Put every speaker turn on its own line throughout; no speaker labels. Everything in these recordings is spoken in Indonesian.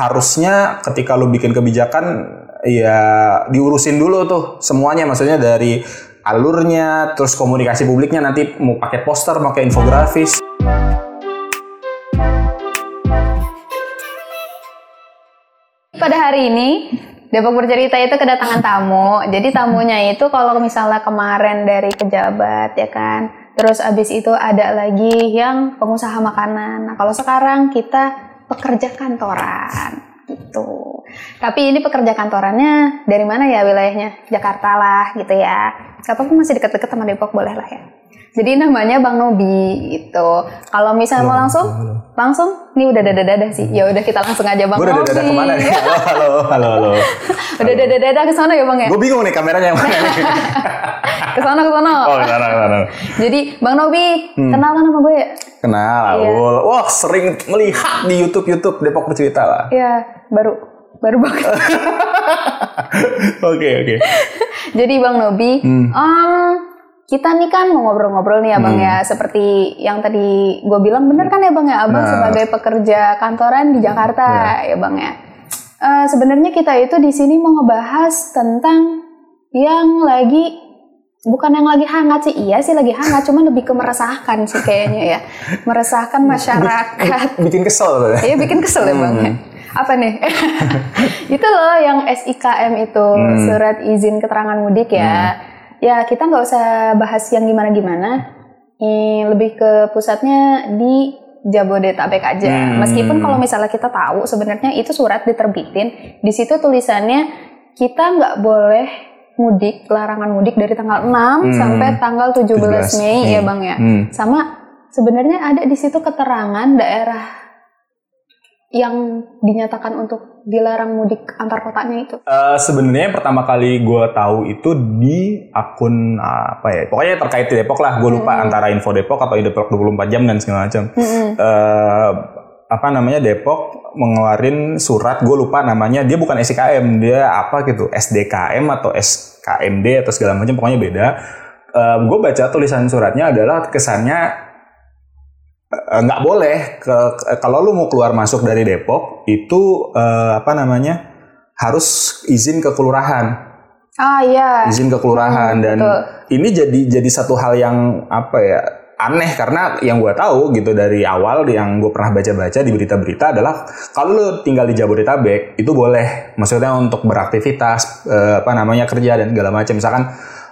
harusnya ketika lu bikin kebijakan ya diurusin dulu tuh semuanya maksudnya dari alurnya terus komunikasi publiknya nanti mau pakai poster pakai infografis
Pada hari ini Depok Bercerita itu kedatangan tamu. Jadi tamunya itu kalau misalnya kemarin dari pejabat ya kan. Terus abis itu ada lagi yang pengusaha makanan. Nah kalau sekarang kita pekerja kantoran gitu. Tapi ini pekerja kantorannya dari mana ya wilayahnya? Jakarta lah gitu ya. Siapa pun masih deket-deket sama Depok boleh lah ya. Jadi namanya Bang Nobi gitu. Kalau misalnya mau langsung, langsung, ini udah dada dada sih. Ya udah kita langsung aja Bang
gue udah
Nobi.
dada ke mana nih halo halo halo halo
udah dada dada ke sana ya Bang ya?
gue bingung nih kameranya yang mana nih
Ke sana ke sana.
oh sana sana
Jadi Bang Nobi, kenal kan sama gue ya?
kenal
Iya.
Wah sering melihat di YouTube YouTube Depok bercerita lah
Iya, baru baru banget.
oke oke
Jadi Bang Nobi,
Hmm.
em, kita nih kan mau ngobrol-ngobrol nih ya Bang
Hmm.
ya, seperti yang tadi gue bilang bener kan ya Bang ya, Abang
Benar.
sebagai pekerja kantoran di Jakarta ya Bang ya. Eh, Sebenarnya kita itu di sini mau ngebahas tentang yang lagi bukan yang lagi hangat sih, iya sih lagi hangat, cuman lebih ke meresahkan sih kayaknya ya, meresahkan masyarakat.
bikin kesel ya.
Iya bikin kesel ya bang. ya. Apa nih? itu loh yang SIKM itu
Hmm.
surat izin keterangan mudik ya. Ya kita nggak usah bahas yang gimana-gimana. Lebih ke pusatnya di Jabodetabek aja.
Hmm.
Meskipun kalau misalnya kita tahu sebenarnya itu surat diterbitin, di situ tulisannya kita nggak boleh mudik, larangan mudik dari tanggal 6
Hmm.
sampai tanggal 17,
17
Mei
Mei.
ya Bang ya.
Hmm.
Sama sebenarnya ada di situ keterangan daerah yang dinyatakan untuk dilarang mudik antar kotanya itu.
Eh, sebenarnya yang pertama kali gue tahu itu di akun apa ya pokoknya terkait di Depok lah gue lupa
Hmm.
antara info Depok atau Depok 24 jam dan segala macam
Mm-mm.
eh apa namanya Depok mengeluarin surat gue lupa namanya dia bukan SIKM dia apa gitu SDKM atau SKMD atau segala macam pokoknya beda gue baca tulisan suratnya adalah kesannya eh, nggak boleh. Ke, ke- kalau lu mau keluar masuk dari Depok itu eh, apa namanya harus izin ke kelurahan.
Ah iya.
izin ke kelurahan.
Hmm,
dan
betul.
ini jadi jadi satu hal yang apa ya aneh. Karena yang gue tahu gitu dari awal yang gue pernah baca-baca di berita-berita adalah kalau lu tinggal di Jabodetabek itu boleh. Maksudnya untuk beraktivitas eh, apa namanya kerja dan segala macam. Misalkan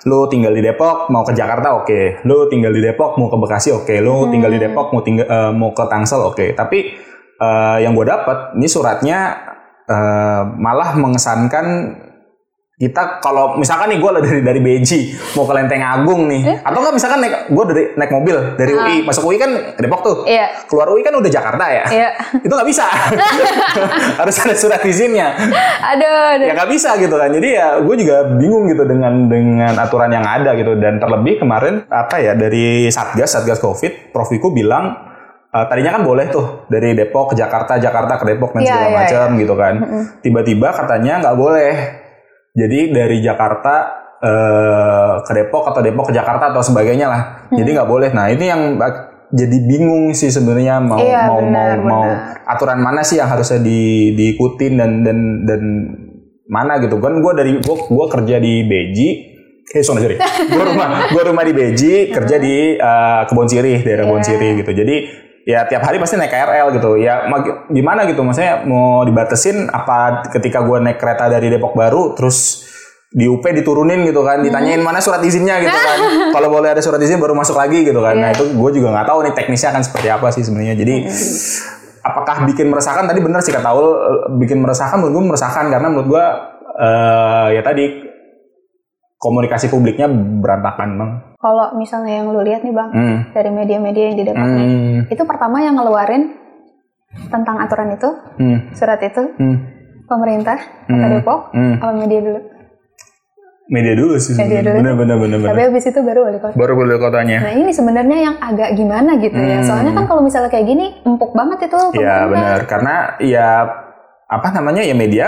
lu tinggal di Depok mau ke Jakarta oke. Lu tinggal di Depok mau ke Bekasi oke. Lu tinggal di Depok mau tinggal eh, mau ke Tangsel oke. Tapi eh, yang gue dapat ini suratnya eh, malah mengesankan kita kalau misalkan nih gue dari dari Beji mau ke Lenteng Agung nih. Atau enggak misalkan naik gue dari naik mobil dari UI masuk UI kan Depok tuh.
Iya.
keluar UI kan udah Jakarta ya?
Iya.
itu nggak bisa. Harus ada surat izinnya.
Aduh. aduh.
ya nggak bisa gitu kan. Jadi ya gue juga bingung gitu dengan dengan aturan yang ada gitu. Dan terlebih kemarin apa ya dari satgas satgas covid Prof. Wiku bilang eh, tadinya kan boleh tuh dari Depok ke Jakarta Jakarta ke Depok dan
Iya,
segala
iya,
macam gitu kan. Tiba-tiba katanya nggak boleh jadi dari Jakarta eh, ke Depok atau Depok ke Jakarta atau sebagainya lah. Jadi nggak boleh. Nah ini yang jadi bingung sih sebenarnya mau
Iya,
mau
benar,
mau mau
benar.
aturan mana sih yang harusnya di diikutin dan dan dan mana gitu. Kan gue dari gue gue kerja di Beji. Eh sorry sorry. Gue rumah gue rumah di Beji kerja di eh, Kebon Sirih daerah Kebon
Iya.
Sirih gitu. Jadi ya tiap hari pasti naik KRL gitu. Ya gimana gitu? Maksudnya mau dibatesin apa ketika gue naik kereta dari Depok Baru terus di UP diturunin gitu kan? Ditanyain mana surat izinnya gitu kan? Kalau boleh ada surat izin baru masuk lagi gitu kan? Nah itu gue juga nggak tahu nih teknisnya akan seperti apa sih sebenarnya. Jadi apakah bikin meresahkan? Tadi bener sih kata bikin meresahkan menurut gue meresahkan. Karena menurut gue eh, ya tadi komunikasi publiknya berantakan bang
Kalau misalnya yang lu lihat nih bang
hmm.
dari media-media yang di Depok nih,
Hmm.
itu pertama yang ngeluarin tentang aturan itu
Hmm.
surat itu
Hmm.
pemerintah kota
Hmm.
Depok
Hmm.
apa media dulu.
media dulu sih
Media dulu.
bener bener bener
Tapi habis itu baru wali kota.
baru boleh kotanya
Nah ini sebenarnya yang agak gimana gitu ya.
Hmm.
Soalnya kan kalau misalnya kayak gini empuk banget itu
ya
pemerintah.
benar karena ya apa namanya ya media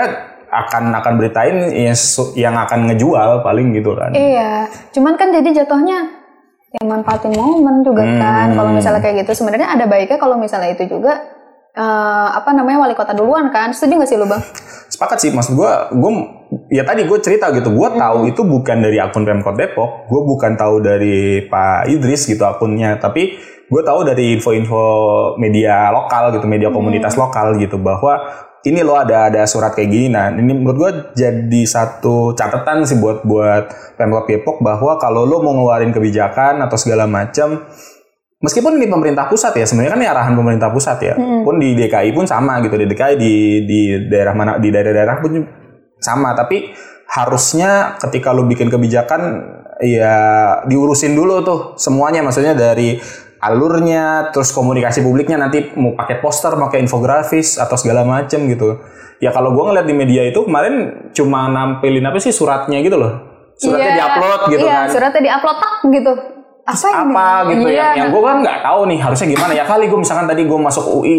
akan akan beritain yang, yang akan ngejual paling gitu kan
Iya, cuman kan jadi jatuhnya yang manfaatin momen juga
Hmm.
kan. Kalau misalnya kayak gitu sebenarnya ada baiknya kalau misalnya itu juga eh, apa namanya wali kota duluan kan? Setuju nggak sih lu bang?
sepakat sih maksud gue gue ya tadi gue cerita gitu gue tahu itu bukan dari akun Pemkot Depok gue bukan tahu dari Pak Idris gitu akunnya tapi gue tahu dari info-info media lokal gitu media komunitas lokal gitu bahwa ini loh ada ada surat kayak gini. Nah ini menurut gue jadi satu catatan sih buat buat Pemkot Depok bahwa kalau lo mau ngeluarin kebijakan atau segala macam meskipun ini pemerintah pusat ya sebenarnya kan ini arahan pemerintah pusat ya pun di DKI pun sama gitu di DKI di di daerah mana di daerah-daerah pun sama. Tapi harusnya ketika lu bikin kebijakan ya diurusin dulu tuh semuanya maksudnya dari alurnya terus komunikasi publiknya nanti mau pakai poster pakai infografis atau segala macem gitu. Ya kalau gua ngeliat di media itu kemarin cuma nampilin apa sih suratnya gitu loh. Suratnya
Iya,
diupload gitu
iya,
kan.
suratnya diupload tak gitu. Apa, ini?
apa gitu
Iya,
ya yang
nah.
gue kan nggak tahu nih harusnya gimana? Ya kali gue misalkan tadi gue masuk UI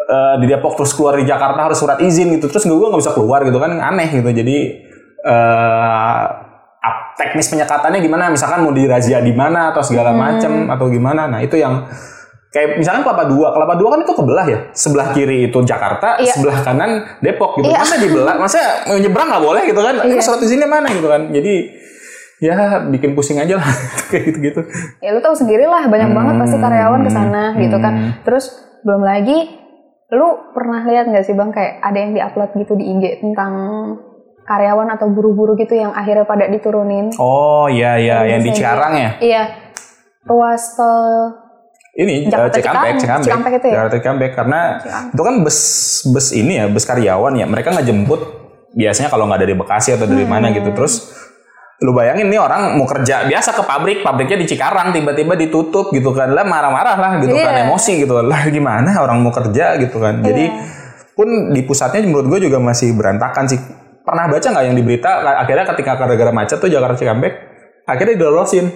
eh, di Depok terus keluar di Jakarta harus surat izin gitu. Terus gue nggak bisa keluar gitu kan aneh gitu. Jadi ap- teknis penyekatannya gimana? Misalkan mau dirazia di mana atau segala
Hmm.
macem atau gimana? Nah itu yang kayak misalkan kelapa dua. Kelapa dua kan itu kebelah ya? Sebelah kiri itu Jakarta
Iya.
sebelah kanan Depok gitu.
Iya.
masa dibelah? Masa mau nyebrang nggak boleh gitu kan?
Iya.
Eh, surat izinnya mana gitu kan? Jadi ya bikin pusing aja lah. Kayak gitu-gitu.
Ya lu tahu sendiri lah. Banyak banget pasti karyawan ke sana gitu kan.
Hmm.
terus belum lagi lu pernah lihat nggak sih bang kayak ada yang diupload gitu di IG tentang karyawan atau buru-buru gitu yang akhirnya pada diturunin
Oh iya iya yang di Cikarang ya.
iya ruas tol
Ini eh,
Jakarta
Cikampek,
Cikampek,
Cikampek,
Cikampek itu ya?
Jakarta Cikampek karena
Cikampek.
itu kan bus bus ini ya, bus karyawan ya. Mereka ngejemput biasanya kalau nggak dari Bekasi atau dari mana
Hmm.
gitu. Terus lu bayangin nih orang mau kerja biasa ke pabrik, pabriknya di Cikarang tiba-tiba ditutup gitu kan. Lah marah-marah lah gitu kan
Iya.
emosi gitu. Lah gimana orang mau kerja gitu kan. Jadi
Iya.
pun di pusatnya menurut gue juga masih berantakan sih. Pernah baca nggak yang di berita akhirnya ketika gara-gara macet tuh Jakarta Cikampek akhirnya dilolosin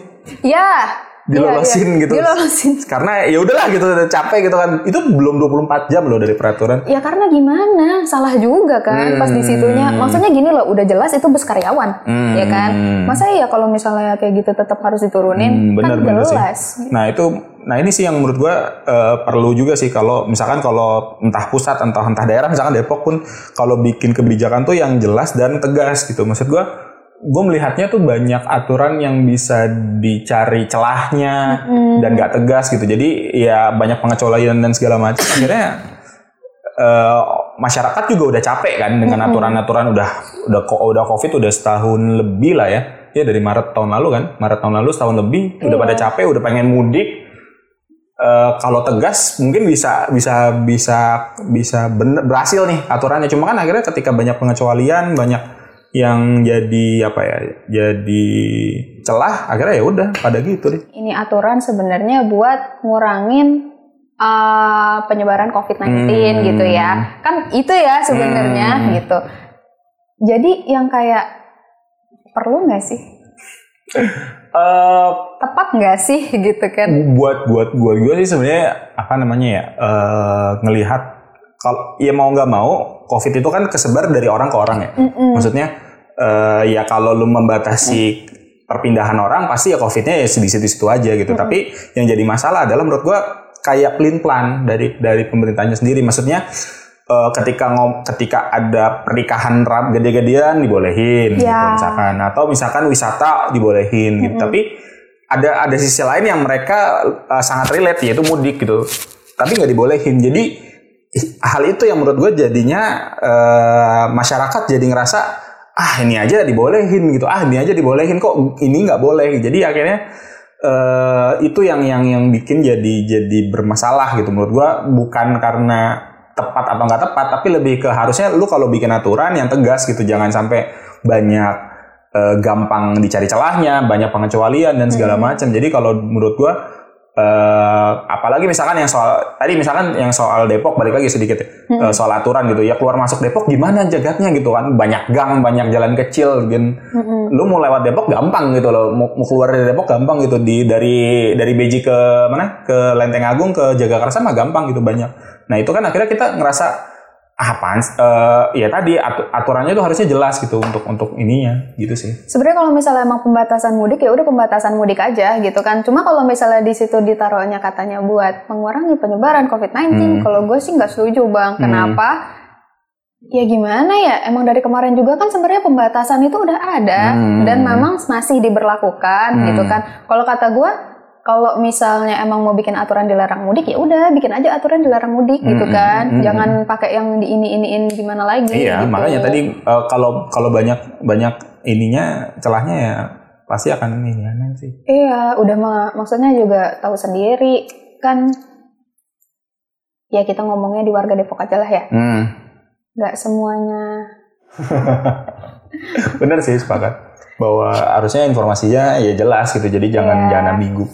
ya
Dilolosin
iya, iya.
gitu.
dilolosin
karena ya udahlah gitu udah capek gitu kan itu belum 24 jam loh dari peraturan
Ya karena gimana, salah juga kan pas di situnya. Maksudnya gini loh, udah jelas itu bus karyawan,
Hmm.
ya kan? Masa ya kalau misalnya kayak gitu tetap harus diturunin,
Hmm, bener,
kan
bener sih.
jelas.
nah itu nah ini sih yang menurut gua eh, perlu juga sih kalau misalkan kalau entah pusat entah entah daerah misalkan Depok pun kalau bikin kebijakan tuh yang jelas dan tegas gitu. Maksud gua gue melihatnya tuh banyak aturan yang bisa dicari celahnya dan gak tegas gitu. Jadi ya banyak pengecualian dan segala macam. Akhirnya eh, masyarakat juga udah capek kan dengan aturan-aturan udah udah udah covid udah setahun lebih lah ya. Ya dari Maret tahun lalu kan. Maret tahun lalu setahun lebih udah pada capek udah pengen mudik Eh, kalau tegas mungkin bisa bisa bisa bisa bener, berhasil nih aturannya cuma kan akhirnya ketika banyak pengecualian banyak yang jadi apa ya jadi celah akhirnya ya udah pada gitu deh
Ini aturan sebenarnya buat ngurangin uh, penyebaran COVID-19
Hmm.
gitu ya. Kan itu ya sebenarnya
Hmm.
gitu. Jadi yang kayak perlu nggak sih?
Eh,
Tepat nggak sih gitu kan?
buat buat buat gue sih sebenarnya apa namanya ya eh, ngelihat kalau ya mau nggak mau covid itu kan kesebar dari orang ke orang ya.
Mm-mm.
maksudnya eh, ya kalau lu membatasi perpindahan orang pasti ya covidnya ya di situ-situ aja gitu. Tapi yang jadi masalah adalah menurut gue kayak plan plan dari dari pemerintahnya sendiri. Maksudnya eh, ketika ngom ketika ada pernikahan rap gede-gedean dibolehin gitu
Ya.
misalkan. Atau misalkan wisata dibolehin gitu. Tapi ada ada sisi lain yang mereka uh, sangat relate yaitu mudik gitu. Tapi nggak dibolehin. Jadi hal itu yang menurut gue jadinya uh, masyarakat jadi ngerasa ah ini aja dibolehin gitu. Ah ini aja dibolehin kok ini nggak boleh? Jadi akhirnya uh, itu yang yang yang bikin jadi jadi bermasalah gitu menurut gue bukan karena tepat atau nggak tepat tapi lebih ke harusnya lu kalau bikin aturan yang tegas gitu jangan sampai banyak eh, gampang dicari celahnya, banyak pengecualian dan segala macam. Jadi kalau menurut gua eh, apalagi misalkan yang soal tadi misalkan yang soal Depok balik lagi sedikit ya. Eh, soal aturan gitu ya keluar masuk Depok gimana jagatnya gitu kan. Banyak gang banyak jalan kecil gitu
Mm-mm.
lu mau lewat Depok gampang gitu loh. Mau, mau keluar dari Depok gampang gitu. Di dari dari Beji ke mana? Ke Lenteng Agung ke Jagakarsa mah gampang gitu banyak. Nah itu kan akhirnya kita ngerasa apaan eh ya tadi atu- aturannya tuh harusnya jelas gitu untuk untuk ininya gitu sih.
Sebenarnya kalau misalnya emang pembatasan mudik ya udah pembatasan mudik aja gitu kan. Cuma kalau misalnya di situ ditaruhnya katanya buat mengurangi penyebaran COVID-19,
Hmm.
kalau gue sih nggak setuju bang. Kenapa? Ya gimana ya? Emang dari kemarin juga kan sebenarnya pembatasan itu udah ada
Hmm.
dan memang masih diberlakukan
Hmm.
gitu kan. Kalau kata gue kalau misalnya emang mau bikin aturan dilarang mudik ya udah bikin aja aturan dilarang mudik gitu
Hmm,
kan.
hmm, hmm,
Jangan pakai yang di ini iniin gimana lagi.
Iya,
gitu.
makanya tadi eh, kalau kalau banyak banyak ininya celahnya ya pasti akan ini aneh sih.
Iya, udah mah maksudnya juga tahu sendiri kan. Ya kita ngomongnya di warga Depok aja lah ya.
Hmm.
Nggak semuanya.
Bener sih sepakat bahwa harusnya informasinya ya jelas gitu. Jadi jangan
Iya.
jangan ambigu.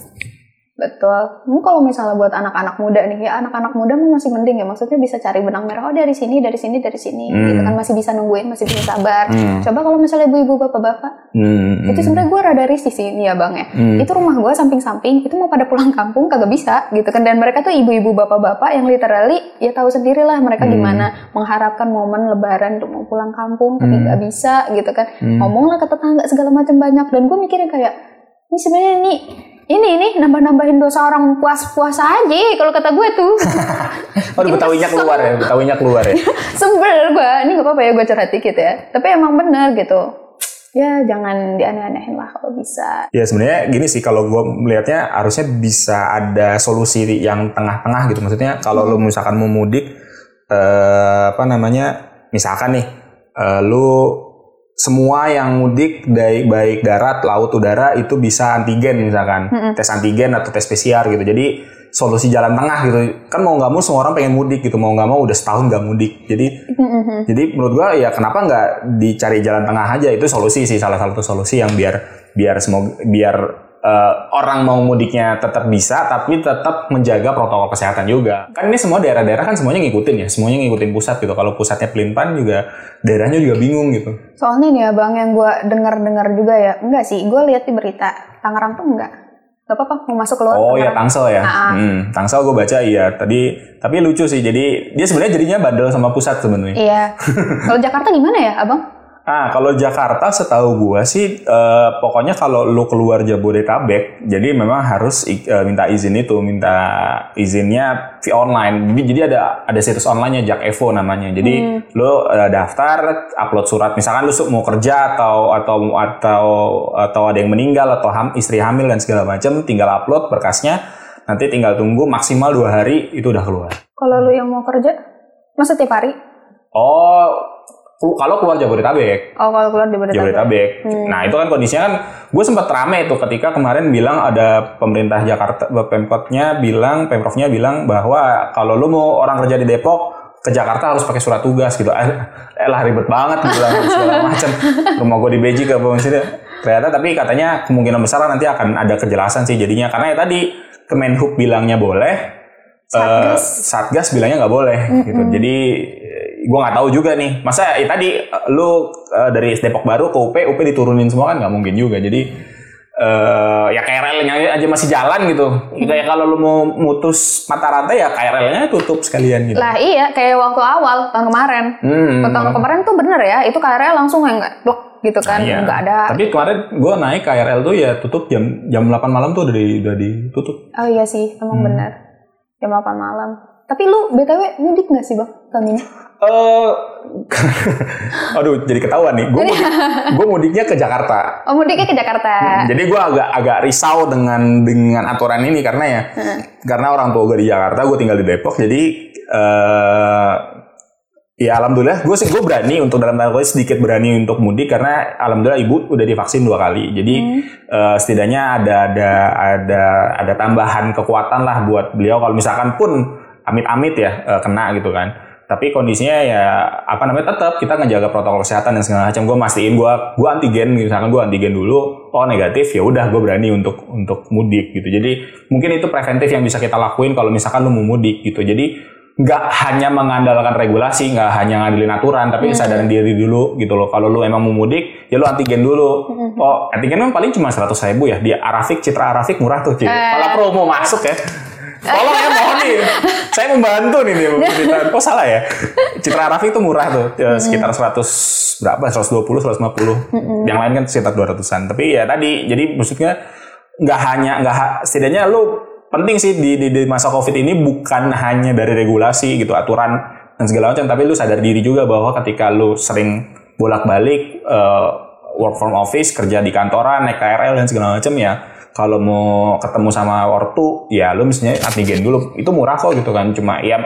Betul. Ini kalau misalnya buat anak-anak muda nih, ya anak-anak muda masih mending ya. Maksudnya bisa cari benang merah. Oh dari sini, dari sini, dari sini.
Hmm.
Gitu kan masih bisa nungguin, masih bisa sabar.
Hmm.
Coba kalau misalnya ibu-ibu, bapak-bapak,
Hmm.
itu sebenarnya gue rada risih sih nih ya bang ya.
Hmm.
Itu rumah gue samping-samping, itu mau pada pulang kampung kagak bisa gitu kan. Dan mereka tuh ibu-ibu, bapak-bapak yang literally ya tahu sendiri lah mereka
Hmm.
gimana mengharapkan momen lebaran untuk mau pulang kampung tapi
Hmm.
nggak bisa gitu kan.
Hmm.
Ngomong lah ke tetangga segala macam banyak. Dan gue mikirnya kayak, ini sebenarnya ini ini ini nambah-nambahin dosa orang puas-puasa aja kalau kata gue tuh.
Oh, Betawinya keluar ya, Betawinya keluar ya.
Sebel gue, ini gak apa-apa ya gue curhat dikit ya. Tapi emang bener gitu. Ya jangan dianeh-anehin lah kalau bisa.
Ya sebenarnya gini sih kalau gue melihatnya harusnya bisa ada solusi yang tengah-tengah gitu. Maksudnya kalau lu misalkan mau mudik, eh, apa namanya, misalkan nih, eh, lu semua yang mudik dari baik darat, laut, udara itu bisa antigen misalkan,
Mm-mm.
tes antigen atau tes PCR gitu. Jadi solusi jalan tengah gitu. Kan mau nggak mau semua orang pengen mudik gitu, mau nggak mau udah setahun nggak mudik. Jadi
Mhm.
jadi menurut gua ya kenapa nggak dicari jalan tengah aja itu solusi sih salah satu solusi yang biar biar semoga biar eh, orang mau mudiknya tetap bisa tapi tetap menjaga protokol kesehatan juga. Kan ini semua daerah-daerah kan semuanya ngikutin ya, semuanya ngikutin pusat gitu. Kalau pusatnya pelintan juga daerahnya juga bingung gitu.
Soalnya nih ya bang, yang gue dengar-dengar juga ya, enggak sih, gue lihat di berita Tangerang tuh enggak, gak apa-apa mau masuk keluar.
Oh ya
Tangerang.
Tangsel ya.
Ah.
Hmm, Tangsel gue baca iya. Tadi tapi lucu sih. Jadi dia sebenarnya jadinya bandel sama pusat sebenarnya.
Iya. Kalau Jakarta gimana ya, abang?
Ah, kalau Jakarta setahu gua sih eh, pokoknya kalau lu keluar Jabodetabek, jadi memang harus eh, minta izin itu, minta izinnya via online. Jadi, jadi ada ada situs online-nya Jak Evo namanya. Jadi lu eh, daftar, upload surat misalkan lu mau kerja atau atau atau atau ada yang meninggal atau ham- istri hamil dan segala macam, tinggal upload berkasnya. Nanti tinggal tunggu maksimal dua hari itu udah keluar.
Kalau lu yang mau kerja, masa tiap hari?
Oh, kalau keluar Jabodetabek.
Oh, kalau keluar Jabodetabek.
Jabodetabek.
Hmm.
Nah itu kan kondisinya kan, gue sempat rame tuh ketika kemarin bilang ada pemerintah Jakarta, pemkotnya bilang, pemprofnya bilang bahwa kalau lu mau orang kerja di Depok ke Jakarta harus pakai surat tugas gitu. Eh, eh lah ribet banget bilang segala macam. Rumah gue di Beji ke bawah sini. Ternyata tapi katanya kemungkinan besar nanti akan ada kejelasan sih jadinya karena ya tadi Kemenhub bilangnya boleh,
Satgas.
eh, Satgas bilangnya nggak boleh gitu. Jadi gue nggak tahu juga nih. Masa ya tadi eh, lu eh, dari Depok Baru ke UP, UP diturunin semua kan nggak mungkin juga. Jadi eh ya KRL-nya aja masih jalan gitu. Kayak kalau lu mau mutus mata rantai ya KRL-nya tutup sekalian gitu.
Lah iya, kayak waktu awal tahun kemarin.
Hmm.
Tahun kemarin tuh bener ya, itu KRL langsung yang blok gitu kan,
Iya.
nggak ada.
Tapi kemarin gue naik KRL tuh ya tutup jam jam 8 malam tuh udah, di, udah ditutup.
Oh iya sih, emang
Hmm.
bener. Jam 8 malam. Tapi lu BTW mudik nggak sih bang tahun ini?
Eh, aduh jadi ketahuan nih. Gue mudik, gue mudiknya ke Jakarta.
Oh mudiknya ke Jakarta.
Jadi gue agak agak risau dengan dengan aturan ini karena ya karena orang tua gue di Jakarta, gue tinggal di Depok. Jadi eh ya alhamdulillah gue sih gue berani untuk dalam tanda kutip sedikit berani untuk mudik karena alhamdulillah ibu udah divaksin dua kali. Jadi eh, setidaknya ada ada ada ada tambahan kekuatan lah buat beliau kalau misalkan pun amit-amit ya eh, kena gitu kan. Tapi kondisinya ya apa namanya tetap kita ngejaga protokol kesehatan dan segala macam. Gue mastiin gue gue antigen misalkan gue antigen dulu, oh negatif ya udah gue berani untuk untuk mudik gitu. Jadi mungkin itu preventif yang bisa kita lakuin kalau misalkan lu mau mudik gitu. Jadi nggak hanya mengandalkan regulasi, nggak hanya ngandelin aturan, tapi kesadaran diri dulu gitu loh. Kalau lu emang mau mudik, ya lu antigen dulu. Oh, antigen kan paling cuma 100 ribu ya. Di Arafik, Citra Arafik murah tuh, cuy. Malah promo masuk ya. Tolong ya mohon nih. Saya membantu nih nih cerita. Oh salah ya. Citra Raffi itu murah tuh, ya, sekitar 100 berapa? 120, 150. Yang lain kan sekitar 200-an. Tapi ya tadi, jadi maksudnya nggak hanya nggak ha- setidaknya lu penting sih di, di, di masa covid ini bukan hanya dari regulasi gitu aturan dan segala macam tapi lu sadar diri juga bahwa ketika lu sering bolak-balik eh, work from office kerja di kantoran naik KRL dan segala macam ya kalau mau ketemu sama ortu ya lu mestinya antigen dulu. Itu murah kok gitu kan. Cuma ya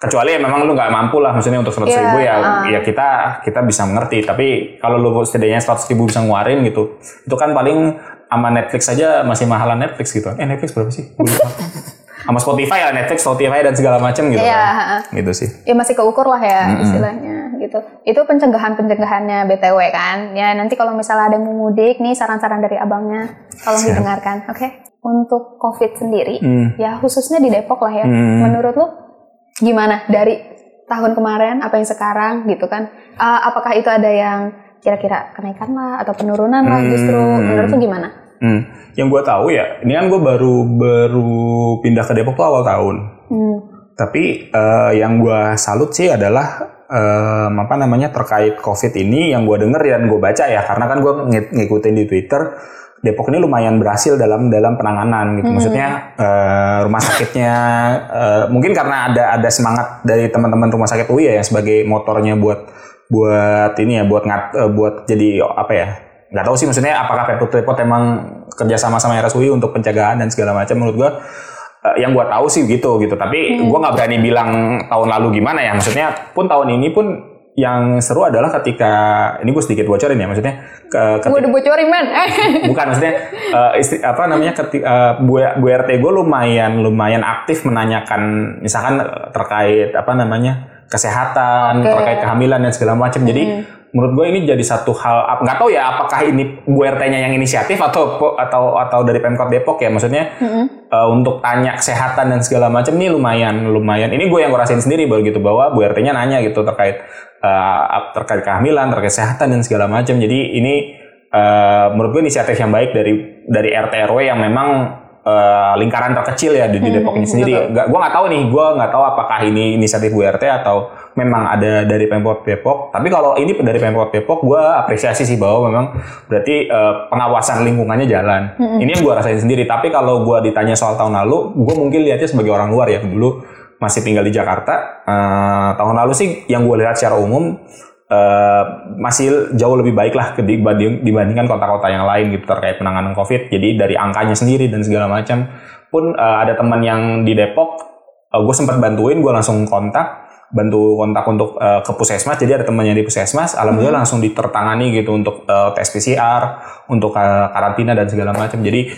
kecuali ya memang lu nggak mampu lah maksudnya untuk seratus
Iya,
ribu ya
ah.
ya kita kita bisa mengerti. Tapi kalau lu setidaknya seratus ribu bisa ngeluarin gitu itu kan paling sama Netflix aja masih mahalan Netflix gitu. Eh Netflix berapa sih? Sama Spotify lah Netflix Spotify dan segala macam gitu
Iya,
kan.
ha-ha.
gitu sih.
Ya masih keukur lah ya istilahnya gitu. Itu pencegahan pencegahannya BTW kan. Ya nanti kalau misalnya ada yang mau mudik nih saran-saran dari abangnya tolong
Siap.
didengarkan, oke? Untuk COVID sendiri,
Hmm.
ya khususnya di Depok lah ya.
Hmm.
Menurut lu gimana dari tahun kemarin apa yang sekarang gitu kan? Ah, apakah itu ada yang kira-kira kenaikan lah atau penurunan lah justru?
Hmm.
Menurut lu gimana?
Hmm. Yang gue tahu ya, ini kan gue baru baru pindah ke Depok tuh awal tahun.
Hmm.
Tapi eh, yang gue salut sih adalah eh, apa namanya terkait COVID ini yang gue denger dan gue baca ya, karena kan gue ng- ngikutin di Twitter. Depok ini lumayan berhasil dalam dalam penanganan gitu. Maksudnya eh, rumah sakitnya eh, mungkin karena ada ada semangat dari teman-teman rumah sakit UI ya yang sebagai motornya buat buat ini ya buat ngat, eh, buat jadi apa ya nggak tahu sih maksudnya apakah Pemkot Depok emang kerja sama sama RSUI untuk pencegahan dan segala macam menurut gua eh, yang gua tahu sih gitu gitu. Tapi gua nggak berani bilang tahun lalu gimana ya. Maksudnya pun tahun ini pun yang seru adalah ketika ini gue sedikit bocorin ya maksudnya ke, ketika-
Gue udah bocorin men.
bukan maksudnya eh, istri, apa namanya keti, eh, Bu, Bu RT gue lumayan lumayan aktif menanyakan misalkan eh, terkait apa namanya kesehatan
Oke.
terkait kehamilan dan segala macam. Jadi menurut gue ini jadi satu hal nggak tahu ya apakah ini Bu RT-nya yang inisiatif atau atau atau dari Pemkot Depok ya maksudnya eh, untuk tanya kesehatan dan segala macam ini lumayan lumayan. Ini gue yang ngerasain sendiri baru gitu bahwa Bu RT-nya nanya gitu terkait eh, terkait kehamilan terkait kesehatan dan segala macam. Jadi ini eh, menurut gue inisiatif yang baik dari dari RT RW yang memang eh, lingkaran terkecil ya di, di Depok ini sendiri. Gak, gue nggak tahu nih, gue nggak tahu apakah ini inisiatif Bu RT atau memang ada dari Pemkot Depok. Tapi kalau ini dari Pemkot Depok, gue apresiasi sih bahwa memang berarti eh, pengawasan lingkungannya jalan. Ini yang gue rasain sendiri. Tapi kalau gue ditanya soal tahun lalu, gue mungkin lihatnya sebagai orang luar ya dulu masih tinggal di Jakarta. Eh, tahun lalu sih yang gue lihat secara umum eh, masih jauh lebih baik lah dibanding, dibandingkan kota-kota yang lain gitu terkait penanganan COVID. Jadi dari angkanya sendiri dan segala macam. Pun eh, ada teman yang di Depok, gue sempat bantuin, gue langsung kontak bantu kontak untuk eh, ke puskesmas. Jadi ada temannya di puskesmas alhamdulillah langsung ditertangani gitu untuk eh, tes PCR untuk eh, karantina dan segala macam. Jadi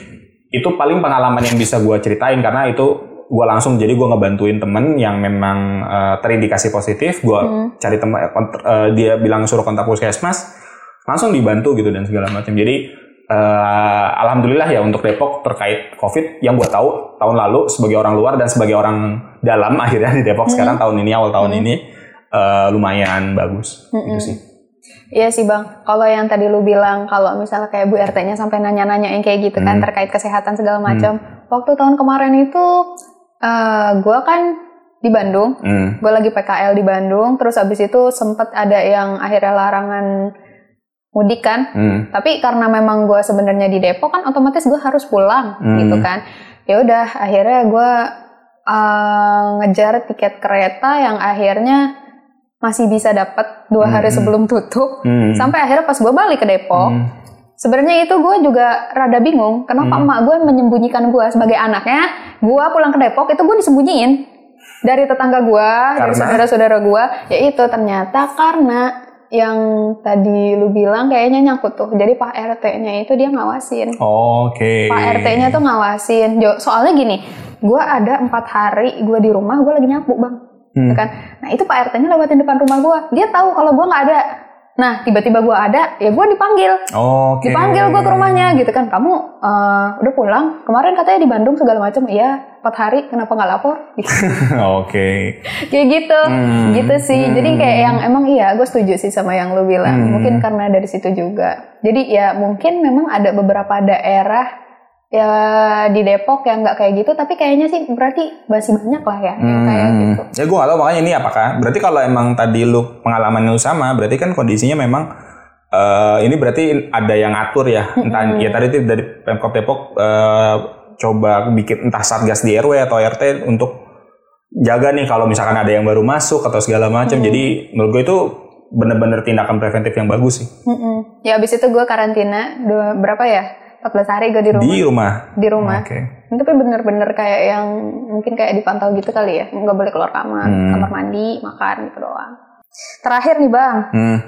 itu paling pengalaman yang bisa gue ceritain karena itu gue langsung jadi gue ngebantuin temen yang memang eh, terindikasi positif gue cari teman dia bilang suruh kontak puskesmas langsung dibantu gitu dan segala macam jadi eh, alhamdulillah ya untuk Depok terkait COVID. Yang gue tahu tahun lalu sebagai orang luar dan sebagai orang dalam akhirnya di Depok sekarang tahun ini awal tahun ini eh, lumayan bagus. Gitu sih.
Iya sih bang, kalau yang tadi lu bilang kalau misalnya kayak Bu RT-nya sampai nanya-nanya yang kayak gitu kan
Hmm.
terkait kesehatan segala macam. Waktu tahun kemarin itu eh gue kan di Bandung,
Hmm.
gue lagi PKL di Bandung, terus abis itu sempet ada yang akhirnya larangan mudik kan.
Hmm.
Tapi karena memang gue sebenarnya di Depok kan otomatis gue harus pulang
Hmm.
gitu kan. Ya udah akhirnya gue eh, ngejar tiket kereta yang akhirnya masih bisa dapat dua hari
Hmm.
sebelum tutup.
Hmm.
Sampai akhirnya pas gue balik ke Depok,
Hmm.
Sebenarnya itu gue juga rada bingung kenapa
Hmm.
emak gue menyembunyikan gue sebagai anaknya. Gue pulang ke Depok itu gue disembunyiin dari tetangga gue, dari saudara-saudara gue. Ya itu ternyata karena yang tadi lu bilang kayaknya nyangkut tuh. Jadi Pak RT-nya itu dia ngawasin.
Oke.
Pak RT-nya tuh ngawasin. Soalnya gini, gue ada empat hari gue di rumah, gue lagi nyapu bang.
Hmm.
Kan? Nah itu Pak RT-nya lewatin depan rumah gue. Dia tahu kalau gue nggak ada. Nah tiba-tiba gue ada, ya gue dipanggil.
Oke.
Dipanggil gue ke rumahnya gitu kan. Kamu eh, udah pulang? Kemarin katanya di Bandung segala macam. Iya, empat hari. Kenapa nggak lapor? Gitu.
Oke.
kayak gitu,
Hmm.
gitu sih. Jadi kayak yang emang iya, gue setuju sih sama yang lu bilang.
Hmm.
Mungkin karena dari situ juga. Jadi ya mungkin memang ada beberapa daerah ya di Depok yang nggak kayak gitu tapi kayaknya sih berarti masih banyak lah ya yang kayak
Hmm.
gitu
Ya gue gak tau makanya ini apakah. Berarti kalau emang tadi lu pengalaman lu sama, berarti kan kondisinya memang eh, ini berarti ada yang atur ya. Entah ya tadi itu dari Pemkot Depok eh, coba bikin entah satgas di RW atau RT untuk jaga nih kalau misalkan ada yang baru masuk atau segala macam. Jadi menurut gue itu bener-bener tindakan preventif yang bagus sih
Mm-mm. ya abis itu gue karantina dua, berapa ya 14 hari gue di rumah
di rumah.
di rumah
Oke.
tapi bener-bener kayak yang mungkin kayak dipantau gitu kali ya nggak boleh keluar kamar
Hmm.
kamar mandi makan gitu doang terakhir nih bang
Hmm.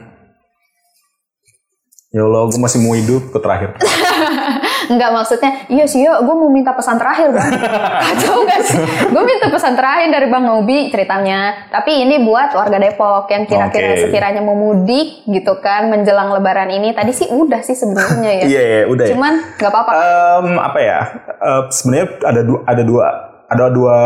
Ya Allah, gue masih mau hidup ke terakhir.
Enggak maksudnya, iya sih yo, gue mau minta pesan terakhir bang. Kacau gak sih? Gue minta pesan terakhir dari Bang Nobi ceritanya. Tapi ini buat warga Depok yang kira-kira
Oke.
sekiranya mau mudik gitu kan menjelang Lebaran ini. Tadi sih udah sih sebenarnya ya.
Iya, iya, udah ya.
Cuman nggak apa-apa.
Em, apa ya? eh, sebenarnya ada dua, ada dua ada dua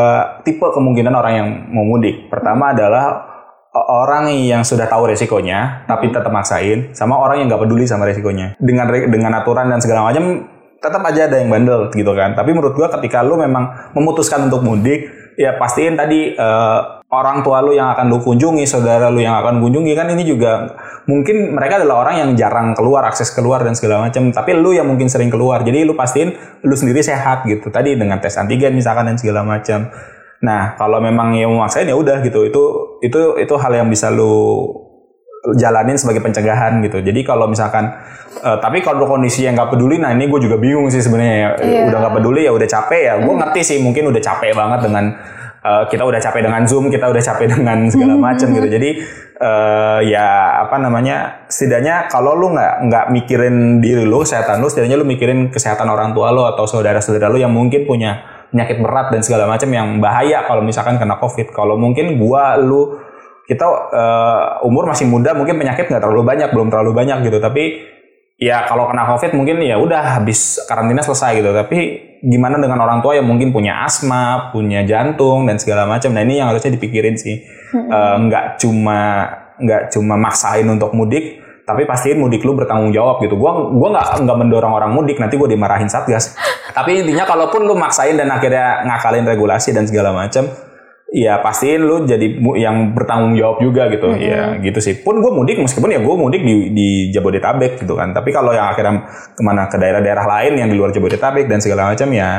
tipe kemungkinan orang yang mau mudik. Pertama adalah o- orang yang sudah tahu resikonya tapi tetap maksain, sama orang yang nggak peduli sama resikonya. Dengan dengan aturan dan segala macam tetap aja ada yang bandel gitu kan. Tapi menurut gua ketika lu memang memutuskan untuk mudik, ya pastiin tadi eh, orang tua lu yang akan lu kunjungi, saudara lu yang akan kunjungi kan ini juga mungkin mereka adalah orang yang jarang keluar, akses keluar dan segala macam. Tapi lu yang mungkin sering keluar, jadi lu pastiin lu sendiri sehat gitu. Tadi dengan tes antigen misalkan dan segala macam. Nah kalau memang yang memaksain ya udah gitu. Itu itu itu hal yang bisa lu jalanin sebagai pencegahan gitu. Jadi kalau misalkan, eh, tapi kalau kondisi yang nggak peduli, nah ini gue juga bingung sih sebenarnya. ya.
Iya.
Udah nggak peduli ya udah capek ya. Gue ngerti sih mungkin udah capek banget dengan eh, kita udah capek dengan zoom, kita udah capek dengan segala macam gitu. Jadi eh, ya apa namanya, setidaknya kalau lu nggak nggak mikirin diri lu, kesehatan lu, setidaknya lu mikirin kesehatan orang tua lu atau saudara-saudara lu yang mungkin punya penyakit berat dan segala macam yang bahaya kalau misalkan kena covid. Kalau mungkin gua lu kita eh, umur masih muda mungkin penyakit nggak terlalu banyak belum terlalu banyak gitu. Tapi ya kalau kena covid mungkin ya udah habis karantina selesai gitu. Tapi gimana dengan orang tua yang mungkin punya asma punya jantung dan segala macam? Nah ini yang harusnya dipikirin sih. Eh, nggak cuma nggak cuma maksain untuk mudik tapi pastiin mudik lu bertanggung jawab gitu. Gua gua nggak nggak mendorong orang mudik nanti gua dimarahin satgas. Tapi intinya kalaupun lu maksain dan akhirnya ngakalin regulasi dan segala macam ya pastiin lu jadi yang bertanggung jawab juga gitu. Ya gitu sih. Pun gue mudik meskipun ya gue mudik di, di Jabodetabek gitu kan. Tapi kalau yang akhirnya ke mana ke daerah-daerah lain yang di luar Jabodetabek dan segala macam ya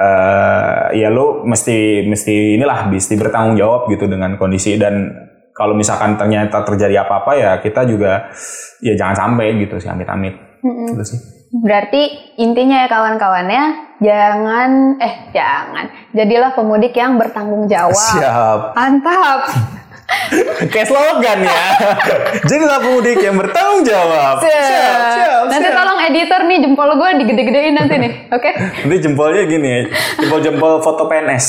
eh ya lu mesti mesti inilah mesti bertanggung jawab gitu dengan kondisi. Dan kalau misalkan ternyata terjadi apa-apa ya kita juga ya jangan sampai gitu sih amit-amit. Gitu sih
Berarti intinya ya kawan-kawannya jangan eh jangan jadilah pemudik yang bertanggung jawab.
siap
Mantap.
kayak slogan ya jadilah pemudik yang bertanggung jawab
Siap. Nanti tolong editor nih jempol gue digede-gedein nanti nih. Oke.
Nanti jempolnya gini, jempol-jempol foto PNS.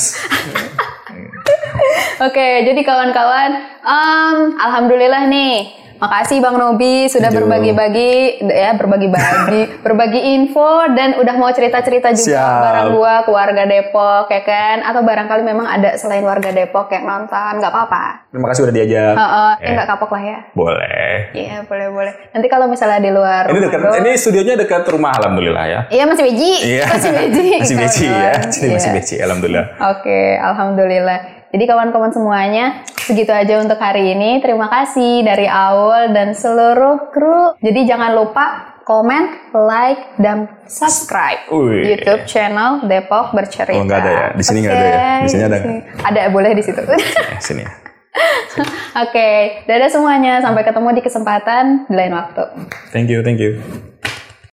Oke, jadi kawan-kawan, em, alhamdulillah nih. Makasih Bang Nobi sudah berbagi-bagi ya berbagi-bagi berbagi info dan udah mau cerita-cerita juga
Siap.
bareng gua ke warga Depok ya kan atau barangkali memang ada selain warga Depok yang nonton nggak apa-apa.
Terima kasih udah diajak.
Heeh, eh,
Eh.
nggak kapok lah ya.
Boleh.
Iya, boleh boleh. Nanti kalau misalnya di luar
Ini dekat, ini studionya dekat rumah alhamdulillah ya.
Iya masih beji.
Iya.
Masih beji.
masih beci ya. Sini masih
Iya.
beci alhamdulillah.
Oke, alhamdulillah. Jadi kawan-kawan semuanya, segitu aja untuk hari ini. Terima kasih dari Aul dan seluruh kru. Jadi jangan lupa komen, like, dan subscribe
Wih.
YouTube channel Depok Bercerita.
Oh, nggak ada ya? Di sini nggak ada ya? Di sini ada?
Ada, boleh di situ.
Eh, sini ya.
Oke, dadah semuanya. Sampai ketemu di kesempatan di lain waktu.
Thank you, thank you.